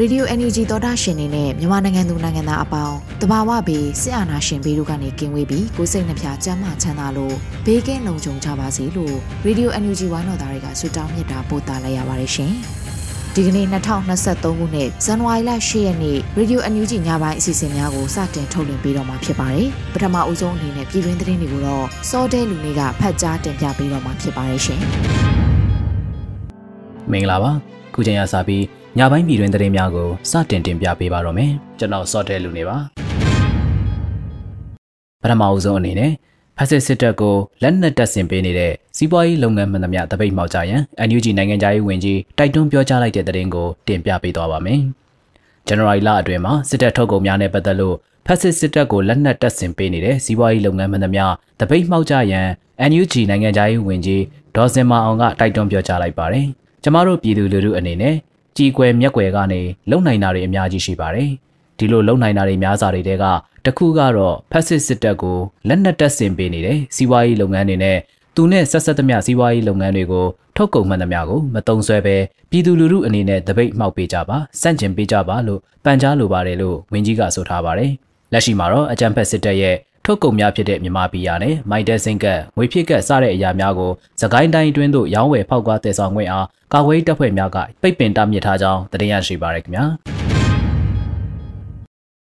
Radio NUG သောတာရှင်နေနဲ့မြန်မာနိုင်ငံသူနိုင်ငံသားအပေါင်းတဘာဝဘေးစစ်အာဏာရှင်ဘေးတို့ကနေကင်းဝေးပြီးကိုစိတ်နှဖျားစမ်းမချမ်းသာလို့ဘေးကင်းလုံခြုံကြပါစေလို့ Radio NUG ဝိုင်းတော်သားတွေကဆုတောင်းမြတ်တာပို့သလိုက်ရပါတယ်ရှင်။ဒီကနေ့2023ခုနှစ်ဇန်နဝါရီလ10ရက်နေ့ Radio NUG ညပိုင်းအစီအစဉ်များကိုစတင်ထုတ်လွှင့်ပေးတော့မှာဖြစ်ပါတယ်။ပထမအဦးဆုံးအနေနဲ့ပြည်တွင်းသတင်းတွေကိုတော့စောတဲလူတွေကဖတ်ကြားတင်ပြပေးတော့မှာဖြစ်ပါတယ်ရှင်။ မင်္ဂလာပါ။ခုချိန်ရစပြီးညပိုင်းပြည်တွင်သတင်းများကိုစတင်တင်ပြပေးပါတော့မယ်ကျွန်တော်စောတဲလူနေပါပထမအဦးဆုံးအနေနဲ့ဖက်စစ်စစ်တပ်ကိုလက်နက်တပ်ဆင်ပေးနေတဲ့စီးပွားရေးလုပ်ငန်းမှန်သမျှတပိတ်မှောက်ကြရန် NUG နိုင်ငံသားရေးဝန်ကြီးတိုက်တွန်းပြောကြားလိုက်တဲ့သတင်းကိုတင်ပြပေးသွားပါမယ်ဇန်နဝါရီလအတွင်းမှာစစ်တပ်ထုတ်ကုန်များနဲ့ပတ်သက်လို့ဖက်စစ်စစ်တပ်ကိုလက်နက်တပ်ဆင်ပေးနေတဲ့စီးပွားရေးလုပ်ငန်းမှန်သမျှတပိတ်မှောက်ကြရန် NUG နိုင်ငံသားရေးဝန်ကြီးဒေါ်စင်မာအောင်ကတိုက်တွန်းပြောကြားလိုက်ပါတယ် ကျမတို့ပြည်သူလူထုအနေနဲ့ကြည်ကွယ်မျက်ကွယ်ကနေလုံနိုင်တာတွေအများကြီးရှိပါတယ်။ဒီလိုလုံနိုင်တာတွေများစာတွေကတခုကတော့ဖက်စစ်စစ်တပ်ကိုလက်နက်တပ်ဆင်ပေးနေတဲ့စီးပွားရေးလုပ်ငန်းတွေနဲ့သူနဲ့ဆက်ဆက်သမျှစီးပွားရေးလုပ်ငန်းတွေကိုထုတ်ကုန်မှန်သမျှကိုမတုံဆွဲပဲပြည်သူလူထုအနေနဲ့တပိတ်မှောက်ပေးကြပါစန့်ကျင်ပေးကြပါလို့ပန်ကြားလိုပါတယ်လို့ဝင်းကြီးကဆိုထားပါတယ်။လက်ရှိမှာတော့အကြံဖက်စစ်တပ်ရဲ့ ထုတ်ကုန်များဖြစ်တဲ့မြန်မာပြည်ရနဲ့မိုက်တက်စင်ကတ်ငွေဖြစ်ကတ်စတဲ့အရာများကိုသကိုင်းတိုင်းတွင်းသို့ရောင်းဝယ်ဖောက်ကားတည်ဆောင်ခွင့်အားကာဝေးတပ်ဖွဲ့များကပိတ်ပင်တားမြစ်ထားကြောင်းတင်ရရှိပါရခင်ဗျာ။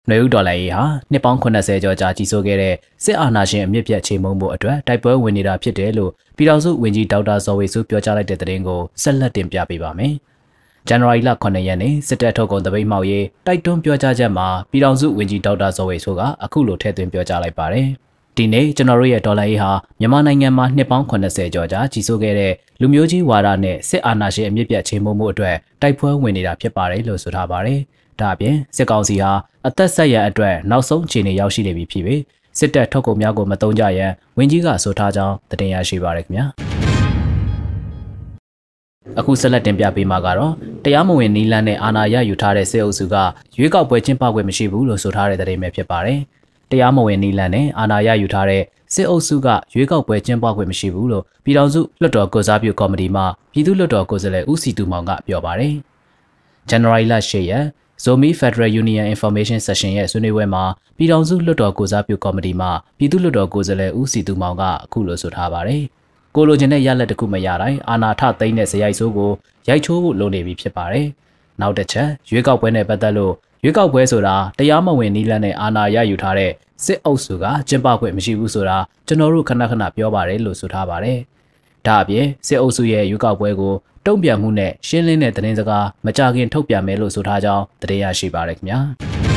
နွေဦးဒေါ်လာရေးဟာနှစ်ပေါင်း80ကျော်ကြာကြီးစိုးခဲ့တဲ့စစ်အာဏာရှင်အမြင့်ပြတ်ချိန်မုံမှုအတွက်တိုက်ပွဲဝင်နေတာဖြစ်တယ်လို့ပြည်ထောင်စုဝန်ကြီးဒေါက်တာဇော်ဝေစုပြောကြားလိုက်တဲ့သတင်းကိုဆက်လက်တင်ပြပေးပါမယ်။ ဇန်နဝါရီလ9ရက်နေ့စစ်တပ်ထုတ်ကုန်တပိတ်မှောက်ရေးတိုက်တွန်းပြောကြားချက်မှာပြည်ထောင်စုဝန်ကြီးဒေါက်တာဇော်ဝေဆိုကအခုလိုထည့်သွင်းပြောကြားလိုက်ပါတယ်။ဒီနေ့ကျွန်တော်တို့ရဲ့ဒေါ်လာရေးဟာမြန်မာနိုင်ငံမှာနှစ်ပေါင်း80ကျော်ကြာကြီးစိုးခဲ့တဲ့လူမျိုးကြီးဝါဒနဲ့စစ်အာဏာရှင်အမြင့်ပြတ်ချိန်မှုမှုအတွက်တိုက်ပွဲဝင်နေတာဖြစ်ပါတယ်လို့ဆိုထားပါတယ်။ဒါအပြင်စစ်ကောင်စီဟာအသက်ဆက်ရန်အတွက်နောက်ဆုံးအခြေအနေရောက်ရှိနေပြီဖြစ်ပြီးစစ်တပ်ထုတ်ကုန်များကိုမတုံ့ကြရန်ဝင်းကြီးကဆိုထားကြောင်းတင်ရရှိပါရခင်ဗျာ။ အခုဆက်လက်တင်ပြပေးမှာကတော့တရားမဝင်နီလန်းနဲ့အာဏာရယူထားတဲ့စစ်အုပ်စုကရွေးကောက်ပွဲကျင်းပခွင့်မရှိဘူးလို့ဆိုထားတဲ့သတင်းပဲဖြစ်ပါတယ်။တရားမဝင်နီလန်နဲ့အာဏာရယူထားတဲ့စစ်အုပ်စုကရွေးကောက်ပွဲကျင်းပခွင့်မရှိဘူးလို့ပြည်ထောင်စုလွှတ်တော်ကိုစားပြုကော်မတီမှပြည်သူ့လွှတ်တော်ကိုယ်စားလှယ်ဦးစီတူမောင်ကပြောပါတယ်။ January လ10ရက် Zomi Federal Union Information Session ရဲ့ဆွေးနွေးပွဲမှာပြည်ထောင်စုလွှတ်တော်ကိုစားပြုကော်မတီမှပြည်သူ့လွှတ်တော်ကိုယ်စားလှယ်ဦးစီတူမောင်ကအခုလိုဆိုထားပါတယ်။ ကိုလိုချင်တဲ့ရလက်တခုမရတိုင်းအာနာထသိမ့်တဲ့ဇယိုက်ဆိုးကိုရိုက်ချိုးဖို့လုပ်နေပြီဖြစ်ပါတယ်။နောက်တစ်ချက်ရွေးကောက်ပွဲနဲ့ပတ်သက်လို့ရွေးကောက်ပွဲဆိုတာတရားမဝင်နီးလန်းနဲ့အာဏာရယူထားတဲ့စစ်အုပ်စုကကျင်းပခွင့်မရှိဘူးဆိုတာကျွန်တော်တို့ခဏခဏပြောပါတယ်လို့ဆိုထားပါတယ်။ဒါအပြင်စစ်အုပ်စုရဲ့ရွေးကောက်ပွဲကိုတုံ့ပြန်မှုနဲ့ရှင်းလင်းတဲ့သတင်းစကားမကြခင်ထုတ်ပြန်မယ်လို့ဆိုထားကြောင်းသတင်းရရှိပါရခင်ဗျာ။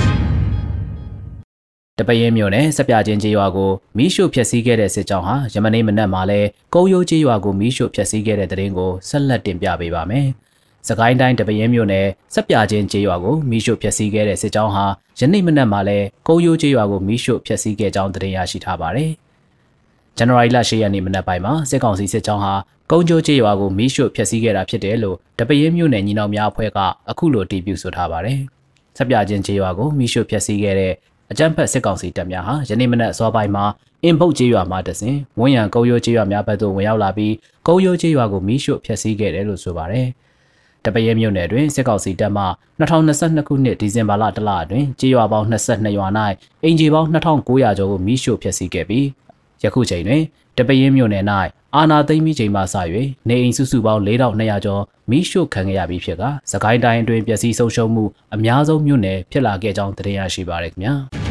တပရင်မြို့နယ်စပြချင်းကျေးရွာကိုမီးရှို့ဖျက်ဆီးခဲ့တဲ့စစ်ကြောင်းဟာယမနေ့မနက်မှာလဲကုန်းရိုးကျေးရွာကိုမီးရှို့ဖျက်ဆီးခဲ့တဲ့တဲ့ရင်ကိုဆက်လက်တင်ပြပေးပါမယ်။စကိုင်းတိုင်းတပင်းမြို့နယ်စက်ပြချင်းကျေးရွာကိုမီးရှို့ဖျက်ဆီးခဲ့တဲ့စစ်ကြောင်းဟာယနေ့မနက်မှာလဲကုန်းရိုးကျေးရွာကိုမီးရှို့ဖျက်ဆီးခဲ့ကြောင်းသတင်းရရှိထားပါတယ်။ဇန်နဝါရီလ10ရက်နေ့မနက်ပိုင်းမှာစစ်ကောင်စီစစ်ကြောင်းဟာကုန်းကျိုးကျေးရွာကိုမီးရှို့ဖျက်ဆီးခဲ့တာဖြစ်တယ်လို့တပင်းမြို့နယ်ညီနောင်များအဖွဲ့ကအခုလိုတည်ပြုဆိုထားပါတယ်။စက်ပြချင်းကျေးရွာကိုမီးရှို့ဖျက်ဆီးခဲ့တဲ့ အကြမ်းဖက်စစ်ကောင်စီတပ်များဟာယနေ့မနက်စောပိုင်းမှာအင်ပုတ်ကျေးရွာမှာတစဉ်ဝန်းရံကုန်းရိုးကျေးရွာများဘက်သို့ဝင်ရောက်လာပြီးကုန်းရိုးကျေးရွာကိုမီးရှို့ဖျက်ဆီးခဲ့တယ်လို့ဆိုပါတယ်။တပရဲမြို့နယ်တွင်စစ်ကောင်စီတပ်မှ2022ခုနှစ်ဒီဇင်ဘာလတလအတွင်းကြေးရွာပေါင်း22ရွာ၌အင်ဂျီပေါင်း2900ကျော်ကိုမိရှို့ဖျက်ဆီးခဲ့ပြီးယခုချိန်တွင်တပရင်မြို့နယ်၌အာနာသိမ့်မိချိန်မှစ၍နေအိမ်စုစုပေါင်း4200ကျော်မိရှို့ခံခဲ့ရပြီးဖြစ်ကစကိုင်းတိုင်းအတွင်းပျက်စီးဆုံးရှုံးမှုအများဆုံးမြို့နယ်ဖြစ်လာခဲ့ကြောင်းသတင်းရရှိပါရခင်ဗျာ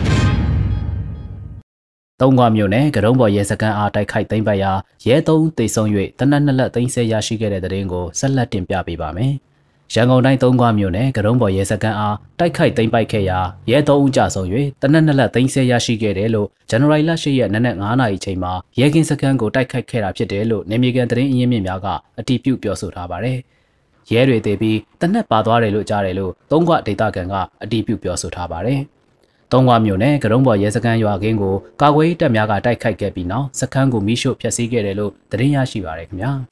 သုံးခွမြို့နယ်ကရုံးပေါ်ရဲစခန်းအားတိုက်ခိုက်သိမ်းပိုက်ရာရဲသုံးတိတ်ဆုံး၍တနက်နှစ်လက်သိမ်းဆဲရရှိခဲ့တဲ့တဲ့ရင်ကိုဆက်လက်တင်ပြပေးပါမယ်။ရန်ကုန်တိုင်းသုံးခွမြို့နယ်ကရုံးပေါ်ရဲစခန်းအားတိုက်ခိုက်သိမ်းပိုက်ခဲ့ရာရဲသုံးဦးကြဆုံး၍တနက်နှစ်လက်သိမ်းဆဲရရှိခဲ့တယ်လို့ဇန်နဝါရီလ10ရက်နနက်9နာရီချိန်မှာရဲကင်းစခန်းကိုတိုက်ခိုက်ခဲ့တာဖြစ်တယ်လို့နေမြေကန်သတင်းအရင်းမြစ်များကအတည်ပြုပြောဆိုထားပါတယ်။ရဲတွေတည်ပြီးတနက်ပါသွားတယ်လို့ကြားတယ်လို့သုံးခွဒေတာကန်ကအတည်ပြုပြောဆိုထားပါတယ်။ သုံးခွမြို့နယ်ကရုံးပေါ်ရဲစခန်းရွာကင်းကိုကာကွယ်တပ်များကတိုက်ခိုက်ခဲ့ပြီးနောက်စခန်းကိုမိရှို့ဖျက်ဆီးခဲ့တယ်လို့သတင်းရရှိပါရခင်ဗျာ။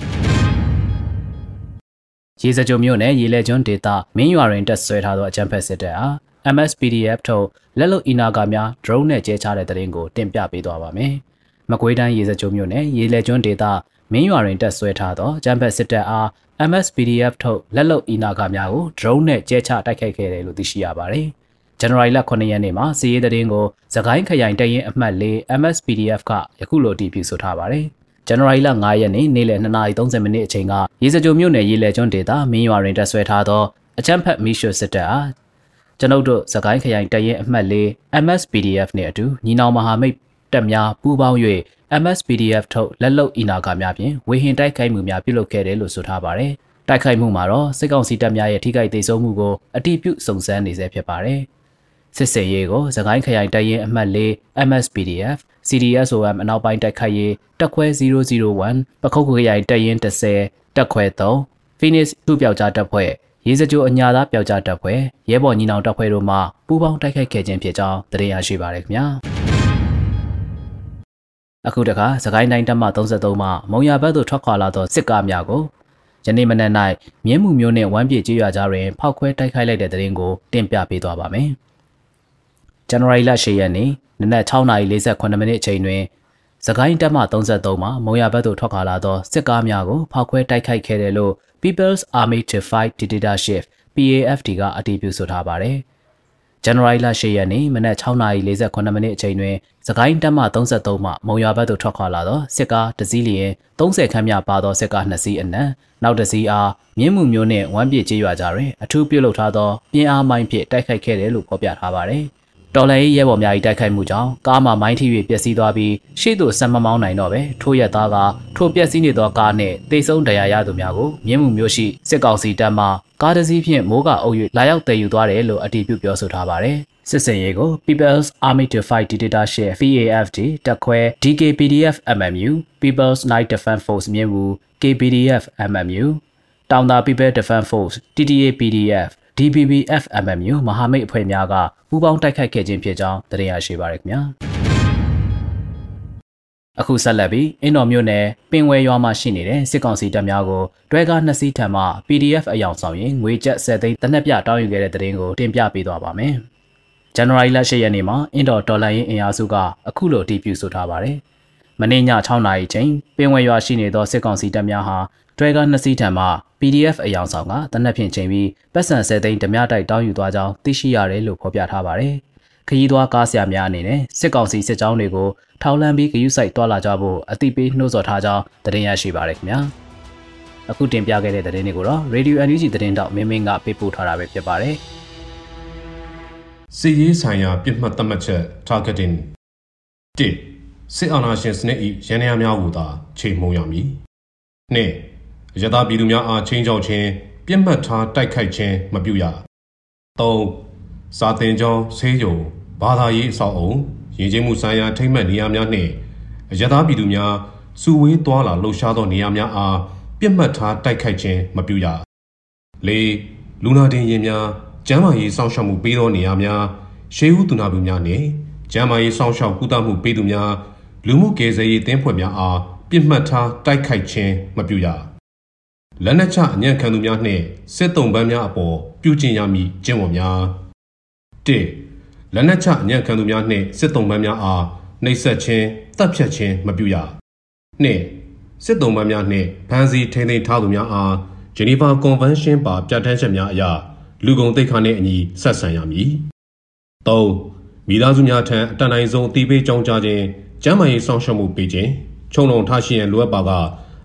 ရေစကြိုမြို့နယ်ရေလဲကျွန်းဒေသမင်းရွာတွင်တက်ဆွဲထားသောအကြမ်းဖက်စစ်တပ်အား MSPDF ထုတ်လက်လုံအီနာကာများ drone နဲ့ကျဲချတဲ့တဲ့ရင်ကိုတင်ပြပေးသွားပါမယ်။မကွေးတိုင်းရေစကြိုမြို့နယ်ရေလဲကျွန်းဒေသမင်းရွာတွင်တက်ဆွဲထားသောအကြမ်းဖက်စစ်တပ်အား MSPDF ထုတ်လက်လုံအီနာကာများကို drone နဲ့ကျဲချတိုက်ခိုက်ခဲ့တယ်လို့သိရှိရပါတယ်။ ဇန်နဝါရီလ9ရက်နေ့မှာစီးရဲတဲ့ရင်ကိုသခိုင်းခရိုင်တရင်အမှတ်၄ MSPDF ကယခုလိုတည်ပြုဆိုထားပါတယ်။ဇန်နဝါရီလ9ရက်နေ့နေ့လယ်2:30မိနစ်အချိန်ကရေစကြိုမြို့နယ်ရေလယ်ကျွန်းဒေသမင်းရွာတွင်တက်ဆွဲထားသောအချမ်းဖက်မီရှိုစစ်တပ်အားကျွန်ုပ်တို့စကိုင်းခရိုင်တရင်အမှတ်၄ MSPDF နှင့်အတူညီနောင်မဟာမိတ်တပ်များပူးပေါင်း၍ MSPDF ထုတ်လက်လုံအီနာကာများဖြင့်ဝေဟင်တိုက်ခိုက်မှုများပြုလုပ်ခဲ့တယ်လို့ဆိုထားပါတယ်။တိုက်ခိုက်မှုမှာတော့စစ်ကောင်စီတပ်များရဲ့ထိခိုက်ဒေဆုံးမှုကိုအတိပြုစုံစမ်းနေဆဲဖြစ်ပါတယ်။ စစ်စင်ရေးကိုစကိုင်းခရိုင်တရင်အမှတ်၄ MSPDF CDSOM အနောက်ပိုင်းတိုက်ခိုက်ရေးတက်ခွဲ001ပခုတ်ခရိုင်တက်ရင်30တက်ခွဲ3 Phoenix သူ့ပြောက်ကြားတပ်ဖွဲ့ရေးစကြိုအညာသားပြောက်ကြားတပ်ဖွဲ့ရဲဘော်ညီနောင်တပ်ဖွဲ့တို့မှပူးပေါင်းတိုက်ခိုက်ခဲ့ခြင်းဖြစ်ကြောင်းသတင်းရရှိပါရခင်ဗျာအခုတခါစကိုင်းတိုင်းတပ်မ33မှမုံရဘက်သို့ထွက်ခွာလာသောစစ်ကားများကိုယနေ့မနက်၌မြင်းမှုမျိုးနှင့်ဝမ်းပြေကျေးရွာကြားတွင်ဖောက်ခွဲတိုက်ခိုက်လိုက်တဲ့တဲ့ရင်ကိုတင်ပြပေးသွားပါမယ်။ ဇန်နဝါရီလ10ရက်နေ့နနက်6:48မိနစ်အချိန်တွင်စကိုင်းတပ်မ33မှာမုံရဘက်သို့ထွက်ခွာလာသောစစ်ကားများကိုဖောက်ခွဲတိုက်ခိုက်ခဲ့တယ်လို့ People's Army to Fight Dictatorship PAFD ကအတည်ပြုဆိုထားပါတယ်။ဇန်နဝါရီလ10ရက်နေ့မနက်6:48မိနစ်အချိန်တွင်စကိုင်းတပ်မ33မှမုံရဘက်သို့ထွက်ခွာလာသောစစ်ကားတစ်စီးလျင်30ခန်းမြပါသောစစ်ကား2စီးအနက်နောက်တစ်စီးအားမြင်းမှုမျိုးနှင့်ဝမ်းပြည့်ကျေးရွာကြားတွင်အထူးပြုလုပ်ထားသောပြင်းအားမိုင်းဖြင့်တိုက်ခိုက်ခဲ့တယ်လို့ဖော်ပြထားပါတယ်။ တော်လှန်ရေးရဲဘော်များ၏တိုက်ခိုက်မှုကြောင့်ကားမှမိုင်းထိ၍ပျက်စီးသွားပြီးရှေ့သို့ဆက်မမောင်းနိုင်တော့ပဲထိုးရက်သားကထိုပျက်စီးနေသောကားနှင့်တိတ်ဆုံးတရားရသူများကိုမြင်းမှုမျိုးရှိစစ်ကောင်စီတပ်မှကားတစ်စီးဖြင့်မိုးကအုပ်၍လာရောက်တည်ယူသွားတယ်လို့အတည်ပြုပြောဆိုထားပါတယ်။စစ်စင်ရေးကို People's Army to Fight Dictatorship PAFD တက်ခွဲ DKPDF MMU People's Night Defense Force မြင်းမှု KPDF MMU တောင်သာ People Defense Force TTA PDF DBBF MMU မဟာမိတ်အဖွဲ့များကပူးပေါင်းတိုက်ခိုက်ခဲ့ခြင်းဖြစ်ကြောင်းသိရရှိပါရခင်ဗျာအခုဆက်လက်ပြီးအင်းတော်မြို့နယ်ပင်ဝဲရွာမှာရှိနေတဲ့စစ်ကောင်စီတပ်များကိုတွဲကားနှစ်စီးထံမှ PDF အယောင်ဆောင်ရင်ငွေကျပ်10သိန်းတနက်ပြတောင်းယူခဲ့တဲ့တဲ့ရင်ကိုတင်ပြပေးသွားပါမယ်။ဇန်နဝါရီလ10ရက်နေ့မှာအင်းတော်ဒေါ်လာရင်းအင်အားစုကအခုလိုတည်ပြုဆိုထားပါတယ်။မနေ့ည6နာရီချိန်ပင်ဝဲရွာရှိနေသောစစ်ကောင်စီတပ်များဟာ တွဲကားနှစ်စီးထံမှ PDF အယောင်ဆောင်ကတနက်ဖြန်ချိန်ပြီးပတ်စံ10သိန်းဓမြတိုက်တောင်းယူသွားကြောင်းသိရှိရတယ်လို့ဖော်ပြထားပါတယ်။ခရီးသွားကားဆရာများအနေနဲ့စစ်ကောင်စီစစ်ကြောင်းတွေကိုထောက်လန့်ပြီးဂရုစိုက်တွာလာကြဖို့အသိပေးနှိုးဆော်ထားကြောင်းသတင်းရရှိပါရခင်ဗျာ။အခုတင်ပြခဲ့တဲ့သတင်းတွေကိုတော့ Radio NUG သတင်းတောက်မင်းမင်းကပေးပို့ထားတာပဲဖြစ်ပါတယ်။စီရေးဆိုင်ရာပြစ်မှတ်သတ်မှတ်ချက် targeting 1စစ်အာဏာရှင်စနစ်၏ရန်ရာများကိုသာချိန်မှုံရမည်။ 2ရသပြည်သူများအားချင်းချောက်ခြင်းပြစ်မှတ်ထားတိုက်ခိုက်ခြင်းမပြုရ၃စာတင်ကျောင်းဆေးရုံဘာသာရေးအဆောက်အုံရည်ချင်းမှုဆိုင်ရာထိမ့်မှတ်နေရာများနှင့်ရသပြည်သူများစုဝေးသွားလာလှုပ်ရှားသောနေရာများအားပြစ်မှတ်ထားတိုက်ခိုက်ခြင်းမပြုရ၄လူနာတင်ရင်များကျန်းမာရေးစောင့်ရှောက်မှုပေးသောနေရာများရှေးဦးသူနာပြုများနှင့်ကျန်းမာရေးစောင့်ရှောက်ကုသမှုပေးသူများလူမှုကယ်ဆယ်ရေးတင်းဖွဲ့များအားပြစ်မှတ်ထားတိုက်ခိုက်ခြင်းမပြုရ လက်နက်ချအညံ့ခံသူများနှင့်စစ်တုံးပန်းများအပေါ်ပြုကျင့်ရမည်ကျင့်ဝတ်များ၁လက်နက်ချအညံ့ခံသူများနှင့်စစ်တုံးပန်းများအားနှိပ်စက်ခြင်းတပ်ဖြတ်ခြင်းမပြုရ၂စစ်တုံးပန်းများနှင့်ဖမ်းဆီးထိန်းသိမ်းထားသူများအားဂျနီဗာကွန်ဗင်းရှင်းပါပြဋ္ဌာန်းချက်များအရလူကုန်သိက္ခာနှင့်အညီဆက်ဆံရမည်၃မိသားစုများထံအတန်တိုင်းဆုံးအသေးပေးကြောင်းကြားခြင်းကျန်းမာရေးစောင့်ရှောက်မှုပေးခြင်းခြုံနှောင်ထားရှိရန်လိုအပ်ပါက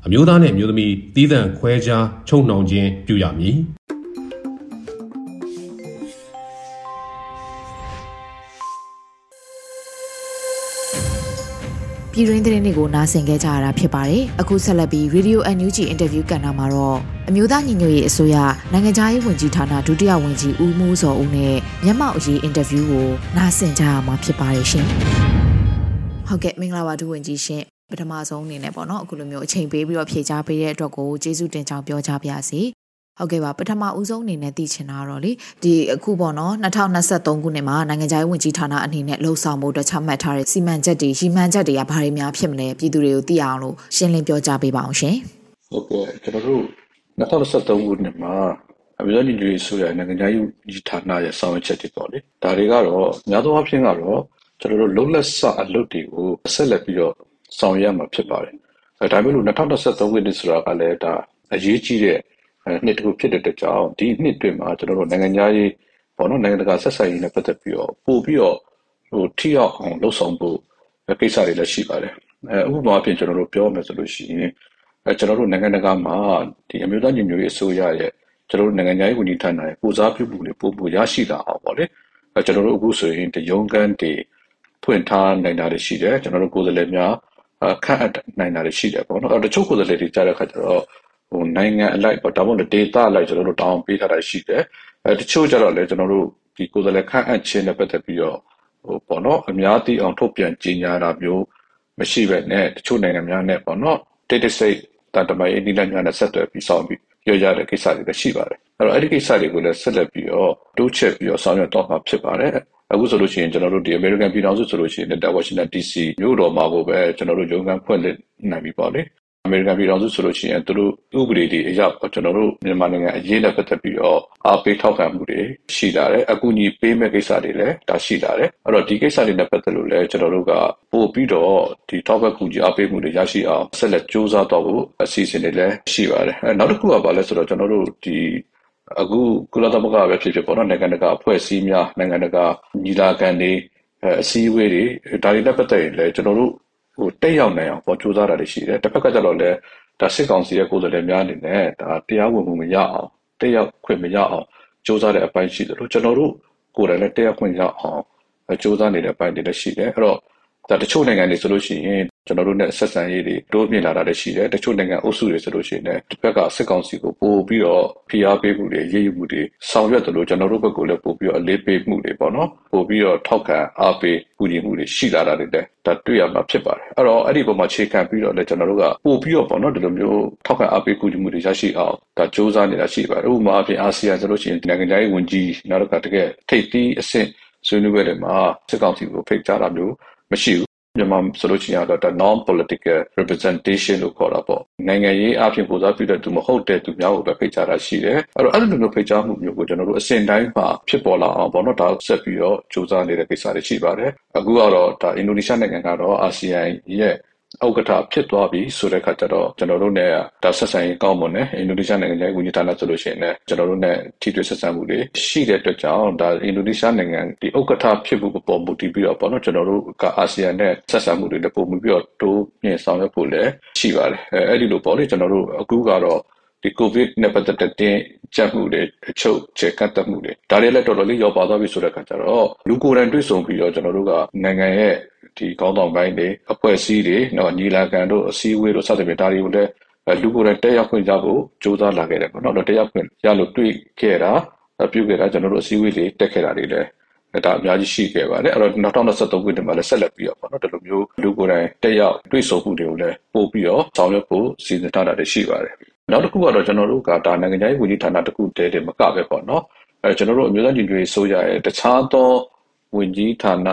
အမျိုးသားနဲ့အမျိုးသမီးသီးသန့်ခွဲခြားခြုံနှောင်ခြင်းပြုရမည်ပြည်ရင်းသတင်းတွေကိုနားဆင်ခဲ့ကြရတာဖြစ်ပါတယ်။အခုဆက်လက်ပြီး Radio NUG အင်တာဗျူးကဏ္ဍမှာတော့အမျိုးသားညီညွတ်ရေးအစိုးရနိုင်ငံခြားရေးဝန်ကြီးဌာနဒုတိယဝန်ကြီးဦးမိုးစောဦးနဲ့မျက်မှောက်အရေးအင်တာဗျူးကိုနားဆင်ကြရမှာဖြစ်ပါတယ်ရှင်။ဟုတ်ကဲ့မင်္ဂလာပါဒုဝန်ကြီးရှင် ပထမဆုံးအနေနဲ့ပေါ့နော်အခုလိုမျိုးအချိန်ပေးပြီးတော့ဖြေကြားပေးတဲ့အတွက်ကိုကျေးဇူးတင်ကြောင်းပြောကြပါရစေဟုတ်ကဲ့ပါပထမဦးဆုံးအနေနဲ့သိချင်တာတော့လေဒီအခုပေါ့နော်2023ခုနှစ်မှာနိုင်ငံခြားရေးဝန်ကြီးဌာနအနေနဲ့လှုပ်ဆောင်မှုတော့ချမှတ်ထားတဲ့စီမံချက်တွေရီမှန်းချက်တွေကဘာတွေများဖြစ်မလဲပြည်သူတွေကိုသိအောင်လို့ရှင်းလင်းပြောကြားပေးပါအောင်ရှင်ဟုတ်ကဲ့ကျွန်တော်တို့2023ခုနှစ်မှာအမျိုးသားညီညွတ်ရေးဆိုရနိုင်ငံခြားရေးဝန်ကြီးဌာနရဲ့ဆောင်ရွက်ချက်တွေပေါ့လေဒါတွေကတော့များသောအားဖြင့်ကတော့ကျွန်တော်တို့လုံလက်ဆအလုပ်တွေကိုဆက်လက်ပြီးတော့ ဆောင်ရွက်မှာဖြစ်ပါတယ်အဲဒါမျိုးလို့2023ခုနှစ်ဆိုတာကလည်းဒါအရေးကြီးတဲ့နှစ်တစ်ခုဖြစ်တဲ့အတွက်ကြောင့်ဒီနှစ်တွင်မှာကျွန်တော်တို့နိုင်ငံသားရေးပေါ့နော်နိုင်ငံတကာဆက်ဆံရေးနဲ့ပတ်သက်ပြီးတော့ပို့ပြီးတော့ဟိုထိရောက်အောင်လှုပ်ဆောင်ဖို့ကိစ္စတွေလည်းရှိပါတယ်အဲဥပမာအဖြစ်ကျွန်တော်တို့ပြောမယ်ဆိုလို့ရှိရင်အဲကျွန်တော်တို့နိုင်ငံတကာမှာဒီအမျိုးသားညီညွတ်ရေးအစိုးရရဲ့ကျွန်တော်တို့နိုင်ငံရေးဝန်ကြီးဌာနရဲ့ပူစားပြုမှုတွေပို့ပို့ရရှိလာအောင်ပေါ့လေအဲကျွန်တော်တို့အခုဆိုရင်တယုံကန်းတွေဖွင့်ထားနိုင်တာတွေရှိတယ်ကျွန်တော်တို့ကိုယ်စားလှယ်များ ခန့်အပ်နိုင်တာတွေရှိတယ်ပေါ့နော်အဲတချို့ကိုယ်စားလှယ်တွေကြားတဲ့ခါကျတော့ဟိုနိုင်ငံအလိုက်ပေါ့ဒါမှမဟုတ် data အလိုက်ကျွန်တော်တို့တောင်းပေးထားတာရှိတယ်အဲတချို့ကျတော့လည်းကျွန်တော်တို့ဒီကိုယ်စားလှယ်ခန့်အပ်ခြင်းနဲ့ပတ်သက်ပြီးတော့ဟိုပေါ့နော်အများသိအောင်ထုတ်ပြန်ကြေညာတာမျိုးမရှိပဲနဲ့တချို့နိုင်ငံများနဲ့ပေါ့နော် data set တန်တမာရေးနိလများနဲ့ဆက်သွယ်ပြီးဆောင်ပြီးပြောကြတဲ့ကိစ္စတွေလည်းရှိပါတယ်အဲ့တော့အဲ့ဒီကိစ္စတွေကိုလည်းဆက်လက်ပြီးတော့တိုးချက်ပြီးတော့ဆောင်ရွက်တော့မှာဖြစ်ပါတယ် အခုဆိုလို့ရှိရင်ကျွန်တော်တို့ဒီ American ပြည်ထောင်စုဆိုလို့ရှိရင်လက် Washington DC မြို့တော်မှာကိုပဲကျွန်တော်တို့ရုံးခန်းဖွင့်လှစ်နိုင်ပြီပေါ့လေအမေရိကန်ပြည်ထောင်စုဆိုလို့ရှိရင်သူတို့ဥပဒေတွေအရကျွန်တော်တို့မြန်မာနိုင်ငံအရေးနဲ့ပတ်သက်ပြီးတော့အားပေးထောက်ခံမှုတွေရှိလာတယ်အကူအညီပေးမဲ့ကိစ္စတွေလည်းဒါရှိလာတယ်အဲ့တော့ဒီကိစ္စတွေနဲ့ပတ်သက်လို့လည်းကျွန်တော်တို့ကပို့ပြီးတော့ဒီထောက်ပံ့ကူညီအားပေးမှုတွေရရှိအောင်ဆက်လက်စ조사တော့ဖို့အစီအစဉ်တွေလည်းရှိပါတယ်အဲနောက်တစ်ခုကဘာလဲဆိုတော့ကျွန်တော်တို့ဒီ အခုကုလသမဂ္ဂပဲဖြစ်ဖြစ်ပေါ့နော်နိုင်ငံတကာအဖွဲ့အစည်းများနိုင်ငံတကာညီလာခံတွေအစည်းအဝေးတွေဒါတွေနဲ့ပတ်သက်ရင်လည်းကျွန်တော်တို့ဟိုတက်ရောက်နိုင်အောင်ပေါ်ကြိုးစားတာတွေရှိတယ်တစ်ဖက်ကကျတော့လည်းဒါစစ်ကောင်စီရဲ့ကိုယ်စားလှယ်များအနေနဲ့ဒါတရားဝင်မှုမရအောင်တက်ရောက်ခွင့်မရအောင်ကြိုးစားတဲ့အပိုင်းရှိတယ်လို့ကျွန်တော်တို့ကိုယ်တိုင်လည်းတက်ရောက်ခွင့်ရအောင်ကြိုးစားနေတဲ့အပိုင်းတွေလည်းရှိတယ်အဲ့တော့ ဒါတချို့နိုင်ငံတွေဆိုလို့ရှိရင်ကျွန်တော်တို့နဲ့ဆက်ဆံရေးတွေတိုးမြင့်လာတာလည်းရှိတယ်တချို့နိုင်ငံအုပ်စုတွေဆိုလို့ရှိရင်လည်းတစ်ဖက်ကစစ်ကောင်စီကိုပို့ပြီးတော့ဖိအားပေးမှုတွေရေးယူမှုတွေဆောင်ရွက်တယ်လို့ကျွန်တော်တို့ဘက်ကလည်းပို့ပြီးတော့အလေးပေးမှုတွေပေါ့နော်ပို့ပြီးတော့ထောက်ခံအားပေးကူညီမှုတွေရှိလာတာတွေလည်းဒါတွေ့ရမှာဖြစ်ပါတယ်အဲ့တော့အဲ့ဒီပုံမှာခြေခံပြီးတော့လည်းကျွန်တော်တို့ကပို့ပြီးတော့ပေါ့နော်ဒီလိုမျိုးထောက်ခံအားပေးကူညီမှုတွေရရှိအောင်ဒါစ조사နေတာရှိပါတယ်ဥပမာအပြင်အာဆီယံဆိုလို့ရှိရင်နိုင်ငံခြားရေးဝန်ကြီးနောက်တစ်ခါတကယ်ထိပ်သီးအဆင့်ဆွေးနွေးပွဲတွေမှာစစ်ကောင်စီကိုဖိတ်ကြားတာမျိုး မရှိဘူးမြန်မာဆိုလို့ရှိရင်တော့ non political representation လို့ခေါ်တာပေါ့နိုင်ငံရေးအပြင်ကိုစားပြုတဲ့သူမဟုတ်တဲ့သူများကိုပဲဖိတ်ကြားတာရှိတယ်အဲ့တော့အဲ့လိုမျိုးဖိတ်ကြားမှုမျိုးကိုကျွန်တော်တို့အစဉ်တိုင်းမှာဖြစ်ပေါ်လာအောင်ပေါ့နော်ဒါဆက်ပြီးတော့စူးစမ်းနေတဲ့ကိစ္စတွေရှိပါတယ်အခုကတော့ဒါအင်ဒိုနီးရှားနိုင်ငံကတော့အာဆီယံရဲ့ ဥက္ကဋ္ဌဖြစ်သွားပြီဆိုတဲ့ခါကျတော့ကျွန်တော်တို့ ਨੇ ဒါဆက်ဆံရေးကောင်းမွန်တယ်အင်ဒိုနီးရှားနိုင်ငံရဲ့ဝန်ကြီးဌာနဆိုလို့ရှိရင်လည်းကျွန်တော်တို့ ਨੇ ထိတွေ့ဆက်ဆံမှုတွေရှိတဲ့အတွက်ကြောင့်ဒါအင်ဒိုနီးရှားနိုင်ငံဒီဥက္ကဋ္ဌဖြစ်မှုပေါ်မူတည်ပြီးတော့ပေါ့နော်ကျွန်တော်တို့ကအာဆီယံနဲ့ဆက်ဆံမှုတွေလည်းပုံမှုပြီးတော့တိုးမြင့်ဆောင်ရွက်ဖို့လည်းရှိပါတယ်အဲအဲ့ဒီလိုပေါ့လေကျွန်တော်တို့အခုကတော့ဒီကိုဗစ်နဲ့ပတ်သက်တဲ့တင်းကျပ်မှုတွေအချုပ်ချက်ကတ်တက်မှုတွေဒါတွေလည်းတော်တော်လေးရောက်ပါသွားပြီဆိုတဲ့အခါကျတော့လူကိုယ်တိုင်တွေ့ဆုံပြီးတော့ကျွန်တော်တို့ကနိုင်ငံရဲ့ ဒီကောင်းဆောင်ပိုင်းတွေအဖွဲ့အစည်းတွေနော်ညီလာခံတို့အစည်းအဝေးတို့စသဖြင့်ဒါတွေကိုလည်းလူကိုယ်တိုင်တက်ရောက်ခွင့်ရဖို့ကြိုးစားလာခဲ့တယ်ပေါ့နော်တက်ရောက်ခွင့်ရလို့တွေ့ခဲ့တာပြုခဲ့တာကျွန်တော်တို့အစည်းအဝေးတွေတက်ခဲ့တာတွေလည်းဒါအများကြီးရှိခဲ့ပါတယ်အဲ့တော့2023ခုနှစ်မှာလည်းဆက်လက်ပြီးတော့ပေါ့နော်ဒီလိုမျိုးလူကိုယ်တိုင်တက်ရောက်တွေ့ဆုံမှုတွေကိုလည်းပို့ပြီးတော့ဆောင်ရွက်ဖို့စီစဉ်ထားတာတွေရှိပါတယ်နောက်တစ်ခုကတော့ကျွန်တော်တို့ကဒါနိုင်ငံခြားရေးဝန်ကြီးဌာနတစ်ခုတည်းတည်းမကပဲပေါ့နော်အဲကျွန်တော်တို့အမျိုးသားညီညွတ်ရေးဆိုရရဲ့တခြားသော ဝင်ကြီးဌာန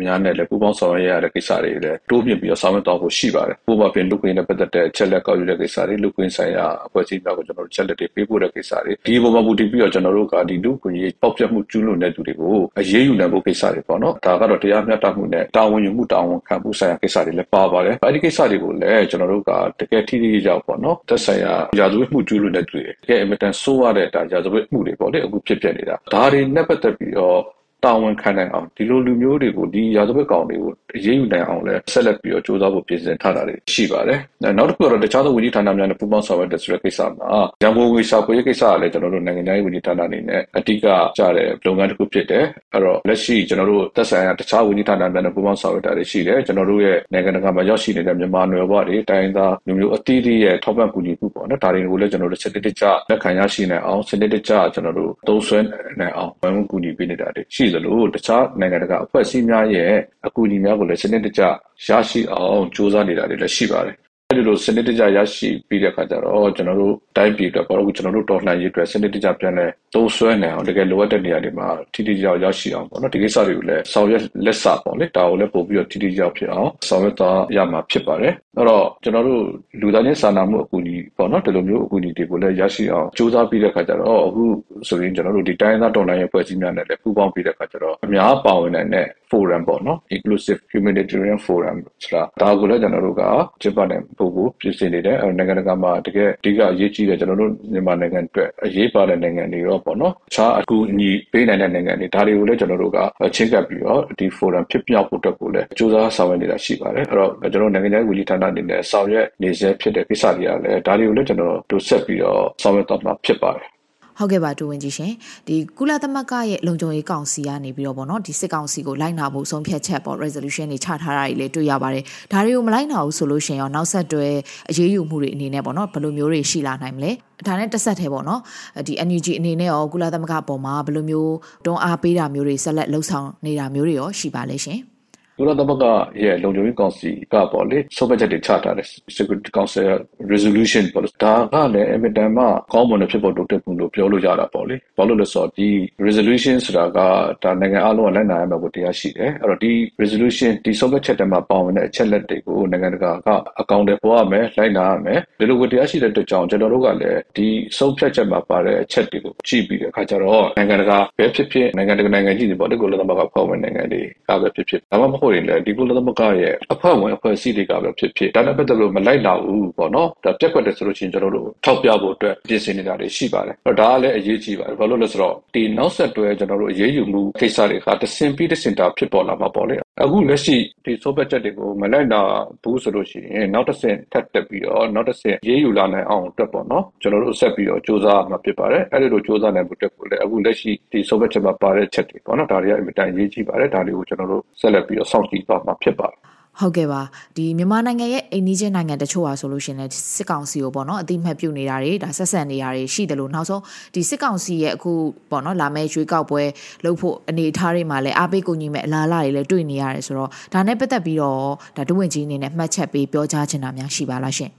များနဲ့လည်းပူးပေါင်းဆောင်ရွက်ရတဲ့ကိစ္စတွေလည်းတိုးမြင့်ပြီးတော့ဆောင်ရွက်သွားဖို့ရှိပါတယ်။ပို့ပါပြင်လူကွင်းနဲ့ပတ်သက်တဲ့ချက်လက်ကောက်ယူတဲ့ကိစ္စတွေလူကွင်းဆိုင်ရာအဖွဲ့အစည်းများကိုကျွန်တော်တို့ချက်လက်တွေပေးပို့တဲ့ကိစ္စတွေဒီပုံမှာမူတည်ပြီးတော့ကျွန်တော်တို့ကဒီလူကွင်းရေးပေါက်ပြတ်မှုကျူးလွန်တဲ့သူတွေကိုအရေးယူနိုင်ဖို့ကိစ္စတွေပေါ့နော်။ဒါကတော့တရားမျှတမှုနဲ့တာဝန်ယူမှုတာဝန်ခံမှုဆိုင်ရာကိစ္စတွေလည်းပါပါတယ်။အဲဒီကိစ္စတွေကိုလည်းကျွန်တော်တို့ကတကယ်ထိထိရောက်ပေါ့နော်။သက်ဆိုင်ရာရာဇဝတ်မှုကျူးလွန်တဲ့သူတွေတကယ်အင်မတန်ဆိုးရတဲ့ဒါရာဇဝတ်မှုတွေပေါ့လေအခုဖြစ်ပျက်နေတာ။ဒါတွေနဲ့ပတ်သက်ပြီးတော့ တာဝန်ခံနိုင်အောင်ဒီလိုလူမျိုးတွေကိုဒီရာဇဝတ်ကောင်တွေကိုအရေးယူနိုင်အောင်လဲဆက်လက်ပြီးတော့စ조사ဖို့ပြင်ဆင်ထားတာတွေရှိပါတယ်နောက်တစ်ခုကတော့တခြားသောဝန်ကြီးဌာနများနဲ့ပူးပေါင်းဆောင်ရွက်တဲ့ဆိုတဲ့ကိစ္စမှာရန်ကုန်ဝေစာကိုရေးကိစ္စကလည်းကျွန်တော်တို့နိုင်ငံသားရေးဝန်ကြီးဌာနအနေနဲ့အတိအကကြတဲ့လုပ်ငန်းတစ်ခုဖြစ်တယ်အဲ့တော့လက်ရှိကျွန်တော်တို့သက်ဆိုင်ရာတခြားဝန်ကြီးဌာနများနဲ့ပူးပေါင်းဆောင်ရွက်တာတွေရှိတယ်ကျွန်တော်တို့ရဲ့နိုင်ငံတကာမှာရောက်ရှိနေတဲ့မြန်မာနွယ်ဘဝတွေတိုင်းသားလူမျိုးအသီးသီးရဲ့ထောက်ပံ့ကူညီမှုပေါ့နော်ဒါတွေကိုလည်းကျွန်တော်တို့စနစ်တကျလက်ခံရရှိနိုင်အောင်စနစ်တကျကျွန်တော်တို့သုံးစွဲနိုင်အောင်ဝန်ကူညီပေးနေတာတွေရှိသလိုတခြားနိုင်ငံတကာအဖွဲ့အစည်းများရဲ့အကူအညီများကိုလည်းစနစ်တကျရရှိအောင်စ조사နေတာတွေလည်းရှိပါတယ် အဲ့ဒီလိုစနစ်တကျရရှိပြီးတဲ့အခါကျတော့ကျွန်တော်တို့တိုင်းပြည်အတွက်ပေါ့အခုကျွန်တော်တို့တော်လှန်ရေးအတွက်စနစ်တကျပြန်လဲသုံးစွဲနိုင်အောင်တကယ်လိုအပ်တဲ့နေရာတွေမှာထိထိရောက်ရောက်ရှိအောင်ပေါ့နော်ဒီကိစ္စတွေကိုလည်းဆောင်ရွက်လက်စပေါ့လေဒါကိုလည်းပို့ပြီးတော့ထိထိရောက်ဖြစ်အောင်ဆောင်ရွက်သွားရမှာဖြစ်ပါတယ်အဲ့တော့ကျွန်တော်တို့လူသားချင်းစာနာမှုအကူအညီပေါ့နော်ဒီလိုမျိုးအကူအညီတွေကိုလည်းရရှိအောင်စူးစမ်းပြီးတဲ့အခါကျတော့အခုဆိုရင်ကျွန်တော်တို့ဒီတိုင်းသားတော်လှန်ရေးဖွဲ့စည်းများနဲ့လည်းပူးပေါင်းပြီးတဲ့အခါကျတော့အများပါဝင်နိုင်တဲ့ forum ပေါ့နော် inclusive humanitarian forum ဆိုတာဒါကိုလည်းကျွန်တော်တို့ကကျင်းပနိုင်ဖို့ကိုပြင်ဆင်နေတယ်နိုင်ငံတကာမှာတကယ်အဓိကအရေးကြီးတဲ့ကျွန်တော်တို့မြန်မာနိုင်ငံအတွက်အရေးပါတဲ့နိုင်ငံတွေရောပေါ့နော်အခြားအကူအညီပေးနိုင်တဲ့နိုင်ငံတွေဒါတွေကိုလည်းကျွန်တော်တို့ကချင်းကပ်ပြီးတော့ဒီ forum ဖြစ်မြောက်ဖို့အတွက်ကိုလည်းစူးစမ်းဆောင်ရွက်နေတာရှိပါတယ်အဲ့တော့ကျွန်တော်နိုင်ငံရေးဝန်ကြီးဌာနအနေနဲ့ဆောင်ရွက်နေစေဖြစ်တဲ့ကိစ္စတွေကလည်းဒါတွေကိုလည်းကျွန်တော်တို့ဆက်ပြီးတော့ဆောင်ရွက်တော့မှာဖြစ်ပါတယ် ဟုတ်ကဲ့ပါတူဝင်ကြီးရှင်ဒီကုလသမဂ္ဂရဲ့လုံခြုံရေးကောင်စီကနေပြီးတော့ဗောနော်ဒီစစ်ကောင်စီကိုလိုက်နာဖို့ဆုံးဖြတ်ချက်ပေါ့ resolution တွေချထားတာတွေလည်းတွေ့ရပါတယ်ဒါတွေကိုမလိုက်နာဘူးဆိုလို့ရှင်ရောနောက်ဆက်တွဲအရေးယူမှုတွေအနေနဲ့ဗောနော်ဘယ်လိုမျိုးတွေရှိလာနိုင်မလဲဒါနဲ့တက်ဆက်သေးပေါ့နော်ဒီ NUG အနေနဲ့ရောကုလသမဂ္ဂပေါ်မှာဘယ်လိုမျိုးတွန်းအားပေးတာမျိုးတွေဆက်လက်လှုပ်ဆောင်နေတာမျိုးတွေရောရှိပါလဲရှင် ကုလသမဂ္ဂရဲ့လုံခြုံရေးကောင်စီကပေါ့လေဆုံးဖြတ်ချက်တွေချထားတယ် Security Council resolution ပေါ့လေဒါကလည်းအမြဲတမ်းမှကောင်းမွန်တဲ့ဖြစ်ပေါ်တိုးတက်မှုလို့ပြောလို့ရတာပေါ့လေဘာလို့လဲဆိုတော့ဒီ resolution ဆိုတာကဒါနိုင်ငံအလုံးကလက်နိုင်ရမယ်ကိုတရားရှိတယ်အဲ့တော့ဒီ resolution ဒီဆုံးဖြတ်ချက်တွေမှာပါဝင်တဲ့အချက်လက်တွေကိုနိုင်ငံတကာကအကောင့်တွေပေါ်ရမယ်လိုက်နာရမယ်ဒီလိုကိုတရားရှိတဲ့အတွက်ကြောင့်ကျွန်တော်တို့ကလည်းဒီဆုံးဖြတ်ချက်မှာပါတဲ့အချက်တွေကိုကြည့်ပြီးတဲ့အခါကျတော့နိုင်ငံတကာပဲဖြစ်ဖြစ်နိုင်ငံတကာနိုင်ငံကြီးတွေပေါ့လေကုလသမဂ္ဂဖွဲ့ဝင်နိုင်ငံတွေကပဲဖြစ်ဖြစ်ဒါမှမဟုတ်ရင်လည်းဒီကုလသမဂ္ဂရဲ့အဖွဲ့ဝင်အဖွဲ့အစည်းတွေကပဲဖြစ်ဖြစ်ဒါနဲ့ပတ်သက်လို့မလိုက်လာဘူးပေါ့နော်ဒါပြက်ကွက်တယ်ဆိုလို့ရှိရင်ကျွန်တော်တို့ထောက်ပြဖို့အတွက်ပြင်ဆင်နေတာတွေရှိပါတယ်အဲ့ဒါကလည်းအရေးကြီးပါတယ်ဘာလို့လဲဆိုတော့ဒီနောက်ဆက်တွဲကျွန်တော်တို့အရေးယူမှုကိစ္စတွေကတဆင်ပြီးတဆင်တာဖြစ်ပေါ်လာမှာပေါ့လေအခုလက်ရှိဒီဆိုဘက်ချက်တွေကိုမလိုက်နာဘူးဆိုလို့ရှိရင်နောက်တစ်ဆင့်ထပ်တက်ပြီးတော့နောက်တစ်ဆင့်ရေးယူလာနိုင်အောင်အတွက်ပေါ့နော်ကျွန်တော်တို့ဆက်ပြီးတော့စူးစမ်းမှာဖြစ်ပါတယ်အဲ့ဒီလိုစူးစမ်းနိုင်ဖို့အတွက်ကိုလည်းအခုလက်ရှိဒီဆိုဘက်ချက်မှာပါတဲ့ချက်တွေပေါ့နော်ဒါတွေကအမြဲတမ်းရေးကြည့်ပါတယ်ဒါတွေကိုကျွန်တော်တို့ဆက်လက်ပြီးတော့စောင့်ကြည့်သွားမှာဖြစ်ပါတယ်ဟုတ်ကဲ့ပါဒီမြန်မာနိုင်ငံရဲ့အိန္ဒိချင်းနိုင်ငံတချို့ဟာဆိုလို့ရှိရင်လည်းစစ်ကောင်စီကိုပေါ့နော်အတိမတ်ပြုတ်နေတာတွေဒါဆက်ဆက်နေတာတွေရှိတယ်လို့နောက်ဆုံးဒီစစ်ကောင်စီရဲ့အခုပေါ့နော်လာမယ့်ရွေးကောက်ပွဲလုပ်ဖို့အနေအထားတွေမှာလည်းအားပေးကူညီမဲ့အလားအလာတွေလည်းတွေ့နေရတယ်ဆိုတော့ဒါနဲ့ပတ်သက်ပြီးတော့ဒါဒုဝန်ကြီးအနေနဲ့မှတ်ချက်ပေးပြောကြားချင်တာများရှိပါလားရှင်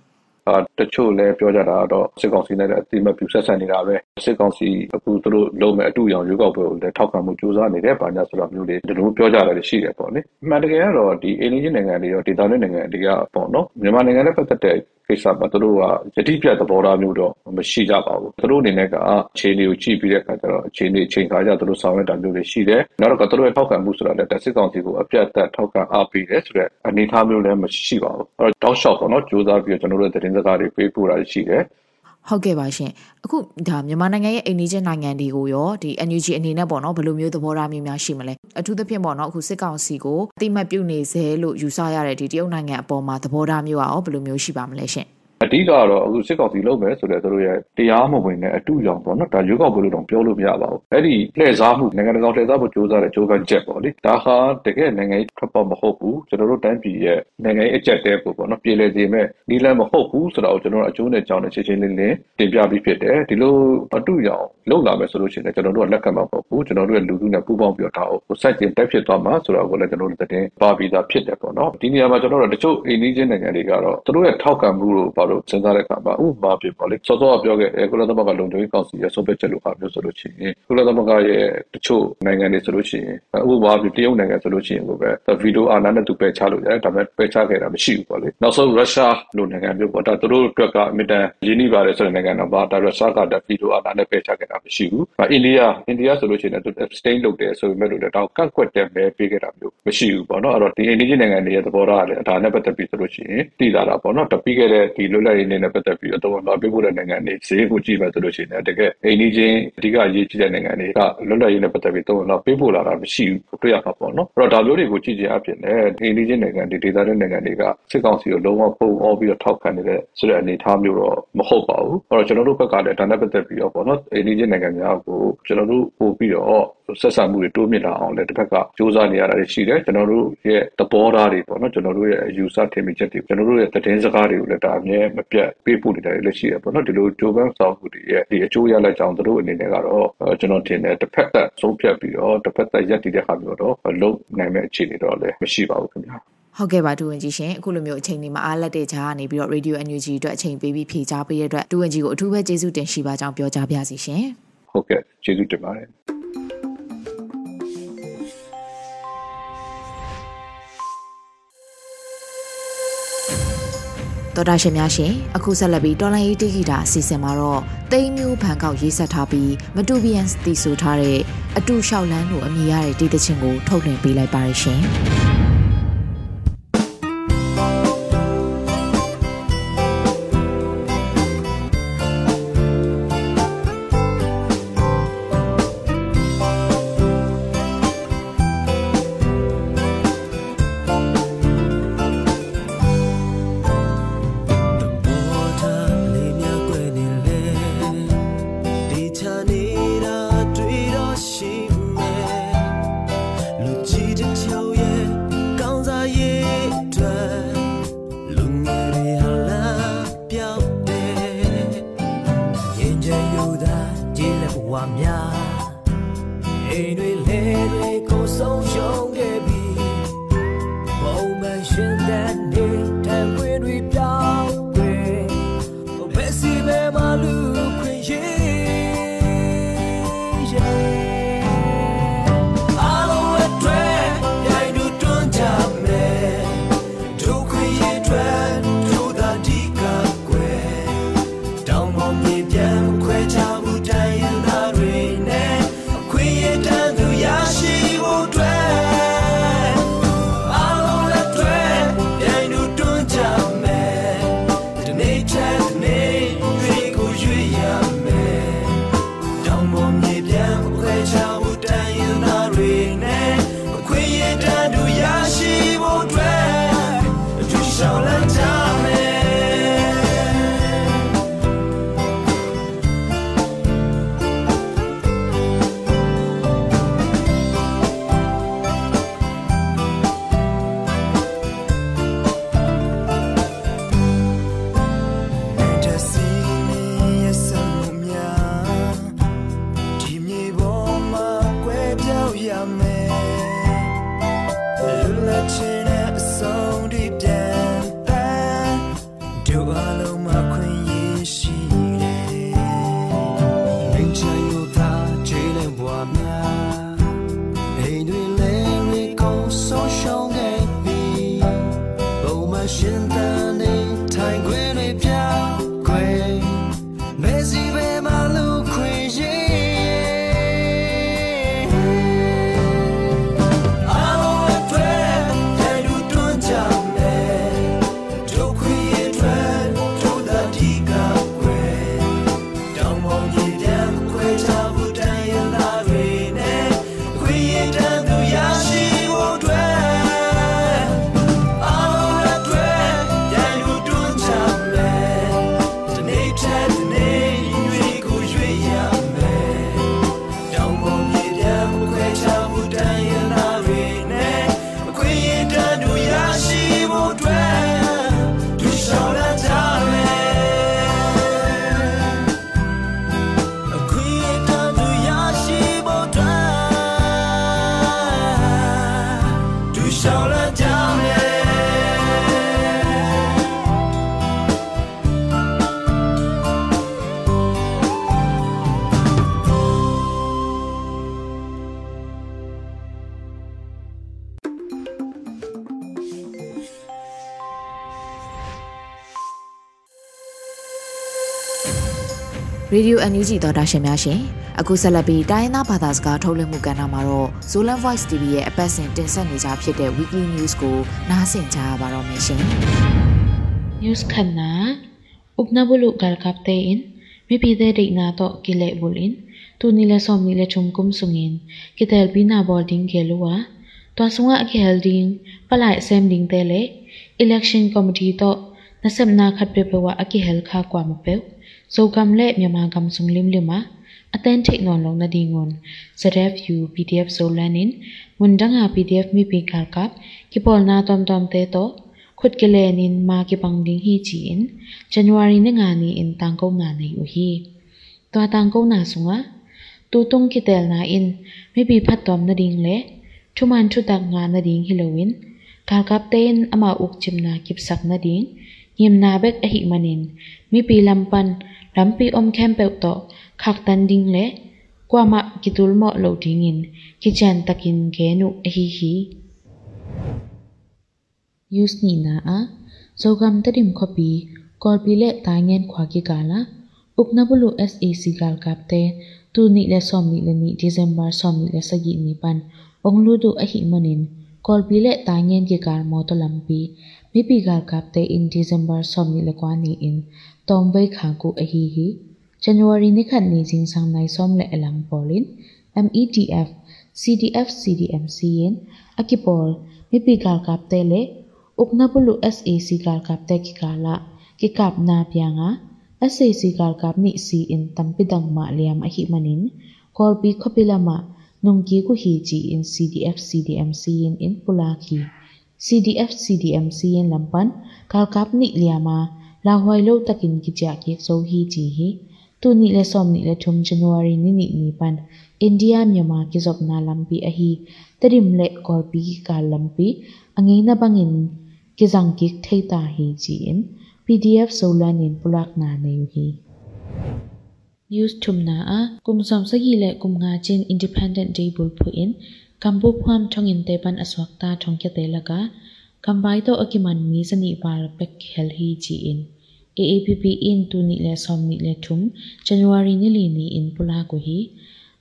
အာတချို့လည်းပြောကြတာတော့စစ်ကောင်စီနဲ့လည်းအတိမတ်ပြဆက်ဆံနေတာပဲစစ်ကောင်စီအခုသူတို့လုံးမဲ့အတူရောင်ရွေးကောက်ပွဲကိုလည်းထောက်ခံမှုကြိုးစားနေတယ်ဘာညာဆိုတော့မျိုးတွေဒီလိုပြောကြတာရှိတယ်ပေါ့လေအမှန်တကယ်ကတော့ဒီအိန္ဒိယနိုင်ငံတွေရောဒေသတွင်းနိုင်ငံတွေကပေါ့နော်မြန်မာနိုင်ငံနဲ့ပတ်သက်တဲ့ ကိစ္စမှာသူတို့ကယတိပြတ်သဘောထားမျိုးတော့မရှိကြပါဘူးသူတို့အနေနဲ့ကအခြေအနေကိုကြည့်ပြီးတဲ့အခါကျတော့အခြေအနေချိန်ခါကြသူတို့ဆောင်ရွက်တာမျိုးတွေရှိတယ်နောက်တော့သူတို့ရဲ့ထောက်ခံမှုဆိုတာလည်းတက်စစ်ကောင်စီကိုအပြတ်သက်ထောက်ခံအားပေးတယ်ဆိုတဲ့အနေအထားမျိုးလည်းမရှိပါဘူးအဲ့တော့တောက်လျှောက်ပေါ့နော်ကြိုးစားပြီးတော့ကျွန်တော်တို့သတင်းစကားတွေပေးပို့တာရှိတယ် ဟုတ်ကဲ့ပါရှင်အခုဒါမြန်မာနိုင်ငံရဲ့အိန္ဒိချင်းနိုင်ငံတွေကိုရောဒီ NUG အနေနဲ့ပေါ့နော်ဘယ်လိုမျိုးသဘောထားမျိုးများရှိမလဲအထူးသဖြင့်ပေါ့နော်အခုစစ်ကောင်စီကိုအတိမတ်ပြုတ်နေစေလို့ယူဆရတဲ့ဒီတရုတ်နိုင်ငံအပေါ်မှာသဘောထားမျိုးอ่ะရောဘယ်လိုမျိုးရှိပါမလဲရှင် အဓိကတော့အခုစစ်ကောင်စီလုပ်မယ်ဆိုတဲ့သူတို့ရဲ့တရားမဝင်တဲ့အတူရောင်ပေါ့နော်ဒါရွေးကောက်ပွဲလို့တော့ပြောလို့မရပါဘူးအဲ့ဒီလှည့်စားမှုနိုင်ငံတကာလှည့်စားဖို့ကြိုးစားတဲ့ကြိုးပမ်းချက်ပေါ့လေဒါဟာတကယ်နိုင်ငံရေးထွက်ပေါ်မဟုတ်ဘူးကျွန်တော်တို့တိုင်းပြည်ရဲ့နိုင်ငံရေးအကြက်တဲဖို့ပေါ့နော်ပြည်လဲစီမဲ့နီလန်မဟုတ်ဘူးဆိုတော့ကျွန်တော်တို့အကျိုးနဲ့ကြောင်းနဲ့ချင်းချင်းလင်းလင်းတင်ပြပြီးဖြစ်တယ်ဒီလိုအတူရောင်လုံလာမယ်ဆိုလို့ရှိရင်ကျွန်တော်တို့ကလက်ခံမှာမဟုတ်ဘူးကျွန်တော်တို့ရဲ့လူထုနဲ့ပူးပေါင်းပြီးတော့ဒါကိုစိုက်ကျင်တက်ဖြစ်သွားမှာဆိုတော့ကိုလည်းကျွန်တော်တို့တင်ပါပြီးသားဖြစ်တယ်ပေါ့နော်ဒီနေရာမှာကျွန်တော်တို့တချို့အိန္ဒိယနိုင်ငံတွေကတော့သူတို့ရဲ့ထောက်ခံမှုလို့ဘာလို့စဉ်းစားတဲ့အခါမှာဥပမာပြပါလေစောစောကပြောခဲ့တယ်ကုလသမဂ္ဂလုံခြုံရေးကောင်စီရဲ့ဆုံးဖြတ်ချက်လို့ဟာမျိုးဆိုလို့ရှိရင်ကုလသမဂ္ဂရဲ့တချို့နိုင်ငံတွေဆိုလို့ရှိရင်ဥပမာပြတရုတ်နိုင်ငံဆိုလို့ရှိရင်ကိုပဲဗီဒီယိုအာဏာနဲ့သူပယ်ချလို့ရတယ်ဒါပေမဲ့ပယ်ချခဲ့တာမရှိဘူးပေါ့လေနောက်ဆုံးရုရှားလိုနိုင်ငံမျိုးပေါ့ဒါသူတို့အတွက်ကအမြဲတမ်းရင်းနှီးပါတယ်ဆိုတဲ့နိုင်ငံတော့ပါဒါရုရှားကဒါဗီဒီယိုအာဏာနဲ့ပယ်ချခဲ့တာမရှိဘူးအိန္ဒိယအိန္ဒိယဆိုလို့ရှိရင်သူ abstain လုပ်တယ်ဆိုပေမဲ့လို့လည်းတော့ကန့်ကွက်တယ်ပဲပေးခဲ့တာမျိုးမရှိဘူးပေါ့နော်အဲ့တော့ဒီအိန္ဒိယနိုင်ငံတွေရဲ့သဘောထားကလည်းဒါနဲ့ပတ်သက်ပြီးဆိုလို့ရှိရင်တည်လာတာပေါ့နော်တပြီးခဲ့တဲ့ဒီလွတ်လပ်ရေးနဲ့ပတ်သက်ပြီးတော့တော်တော်ပေးဖို့တဲ့နိုင်ငံတွေဈေးကိုကြည့်မှဆိုလို့ရှိရင်တကယ်အိန္ဒိချင်းအဓိကအရေးကြီးတဲ့နိုင်ငံတွေကလွတ်လပ်ရေးနဲ့ပတ်သက်ပြီးတော်တော်ပေးဖို့လာတာမရှိဘူးတွေ့ရမှာပေါ့နော်အဲ့တော့ဒါမျိုးတွေကိုကြည့်ကြအဖြစ်နဲ့အိန္ဒိချင်းနိုင်ငံတွေဒေသတဲ့နိုင်ငံတွေကစစ်ကောင်စီကိုလုံးဝပုံအောပြီးတော့ထောက်ခံနေတဲ့ဆိုတဲ့အနေအထားမျိုးတော့မဟုတ်ပါဘူးအဲ့တော့ကျွန်တော်တို့ဘက်ကလည်းဒါနဲ့ပတ်သက်ပြီးတော့ပေါ့နော်အိန္ဒိချင်းနိုင်ငံများကိုကျွန်တော်တို့ပို့ပြီးတော့ဆက်ဆံမှုတွေတိုးမြင့်လာအောင်လည်းတစ်ဖက်ကစ조사နေရတာရှိတယ်ကျွန်တော်တို့ရဲ့သဘောထားတွေပေါ့နော်ကျွန်တော်တို့ရဲ့အယူဆထင်မြင်ချက်တွေကျွန်တော်တို့ရဲ့သတင်းစကားတွေကိုလည်းဒါအမြဲမပြတ်ပေးပို့နေတာလည်းရှိတယ်ပေါ့နော်ဒီလိုဂျိုးပန်းဆောင်မှုတွေရဲ့ဒီအကျိုးရလဒ်ကြောင့်တို့အနေနဲ့ကတော့ကျွန်တော်ထင်တယ်တစ်ဖက်သက်ဆုံးဖြတ်ပြီးတော့တစ်ဖက်သက်ရက်တည်တဲ့ခါမျိုးတော့လုံးနိုင်မဲ့အခြေအနေတော့လည်းမရှိပါဘူးခင်ဗျာဟုတ်ကဲ့ပါဒူဝင်ကြီးရှင်အခုလိုမျိုးအချိန်လေးမှာအားလက်တဲ့ကြားကနေပြီးတော့ Radio NUG အတွက်အချိန်ပေးပြီးဖြေကြားပေးတဲ့အတွက်ဒူဝင်ကြီးကိုအထူးပဲကျေးဇူးတင်ရှိပါကြောင်းပြောကြားပါစီရှင်ဟုတ်ကဲ့ကျေးဇူးတင်ပါတယ် တော်တာရှင်များရှင်အခုဆက်လက်ပြီးတော်လိုင်းရေးတိဂီတာအစီအစဉ်မှာတော့တိမ်မျိုးဘန်ကောက်ရေးဆက်ထားပြီးမတူဘီယန်တီဆိုထားတဲ့အတူလျှောက်လန်းလို့အမည်ရတဲ့တေးသချင်းကိုထုတ်လွှင့်ပေးလိုက်ပါရရှင်။ ရေ ဒီယို NUG သောတာရှင်များရှင်အခုဆက်လက်ပြီးတိုင်းသားဘာသာစကားထုတ်လွှင့်မှုကဏ္ဍမှာတော့ Zolan Voice TV ရဲ့အပတ်စဉ်တင်ဆက်နေကြဖြစ်တဲ့ Weekly News ကိုနားဆင်ကြရပါတော့မယ်ရှင် News ခဏ Uknabulu galkapte in mi pide dik na to kile bulin tu nile som nile chum kum sungin kitel bina boarding kelua to sunga ki helding palai sem ding tele election committee to nasem na khat pe pe wa aki hel kha kwa ma pe so kam le myama kam sung lim lim ma aten thik non long na dingon zref u pdf so lanin mundanga pdf mi pi kal kap ki pol na tom tom te to khut ke le nin ma ki pang ding hi chi in january ne nga ni in tang ko nga nei u hi to tang ko na sunga tu tung ki tel na in mi pi phat tom na ding le thuman thu tak nga na ding hilowin kal kap ten ama uk chim na kip sak na ding ngim na bek a hi manin mi pi lampan lampi om khem pe to khak tan ding le kwa ma kitul mo lo ding in ki chan takin ge nu a hi hi use ni na a zogam tadim copy kor pi le ta ngen khwa ki kala ukna bulu sac gal kap te tu ni le som ni le ni december som ni le sagi ni pan onglu du a hi manin kor pi le ta ngen ki kar mo to lampi mi pi gal kap te in december som ni le kwa ni in tong bai kha ku a hi hi january ni khat ni jing sang nai som le elang polin medf cdf cdmc in akipol mi pi gal kap te le ukna bulu sac gal kap te ki kala ki kap na pianga sac gal kap ni si in tampidang ma liam a hi manin kor pi khopilama nungki ku hi chi in cdf cdmc in in pulaki cdf cdmc in lampan gal kap ni liama la hwai lo takin ki cha ki so hi chi hi tu ni le som ni le thum january ni ni ni pan india myanmar ki job na lampi a hi tarim le kor pi ka lampi angi na bangin ki jang ki theita hi chi in pdf solan in pulak na nei hi news thumna a kum som sagi le kum nga chin independent day bul phu in kambu pham thong in te pan aswak ta thong ke te laka kambai to akiman mi sani par pek hel hi chi in AAPP in tu ni le som ni le thum January ni li ni in pula ko hi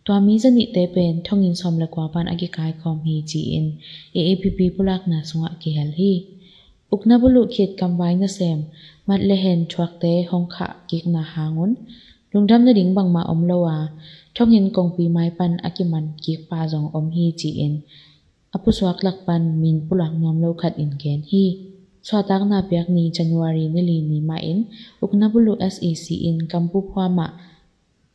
twa mi zani te pen thong in som le kwa pan agi kai khom hi chi in AAPP pulak na sunga ki hel hi ukna bulu khit kambai na sem mat le hen thuak te hong kha kik na hangun lungdam na ding bang ma om lowa thong in kong pi mai pan akiman kik pa jong om hi chi in apu swak lak pan min pulak nom lo khat in ken hi chwatak na piak ni january ni li ni ma in ukna bulu sec in kampu phwa ma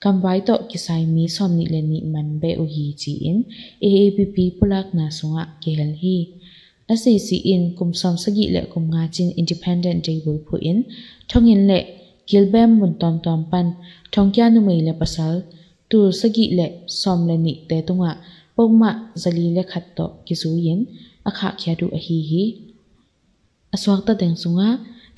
kambai to kisai mi som ni le ni man be u hi chi in aapp pulak na sunga kel hi SAC in kum som sagi le kum nga chin independent day bul phu in thongin le gilbem mun tom tom pan thongkya nu mei le pasal tu sagi le som le ni te tunga pongma zali le khat to kisu yin akha khya du a hi hi အစွမ်းတတဲ့ဆုံက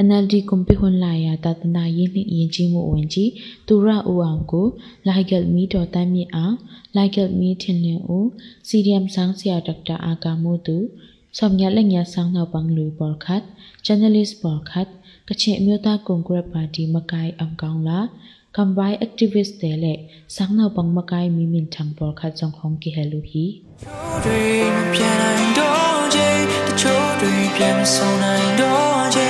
NLD ကွန်ပီဟွန်လာယာတတနာရင်းနှင့်ယဉ်ကျေးမှုဝင်ကြီးသူရဦးအောင်ကို လိုက်ကယ်မီတော်တမ်းမြင့်အောင်လိုက်ကယ်မီထင်လင်းဦးစီဒီယမ်ဆောင်ဆရာဒေါက်တာအာကာမိုးသူဆောင်ရလက်ညာဆောင်နောက်ပန်းလူပေါ်ခတ် journalist ပေါ်ခတ်ကချင်အမျိုးသားကွန်ဂရက်ပါတီမကိုင်အောင်ကောင်းလား คำไว้ activist เตเลสังนาบังมากายมีมินทำบอลคัดจงของกิเฮลูฮีကတော့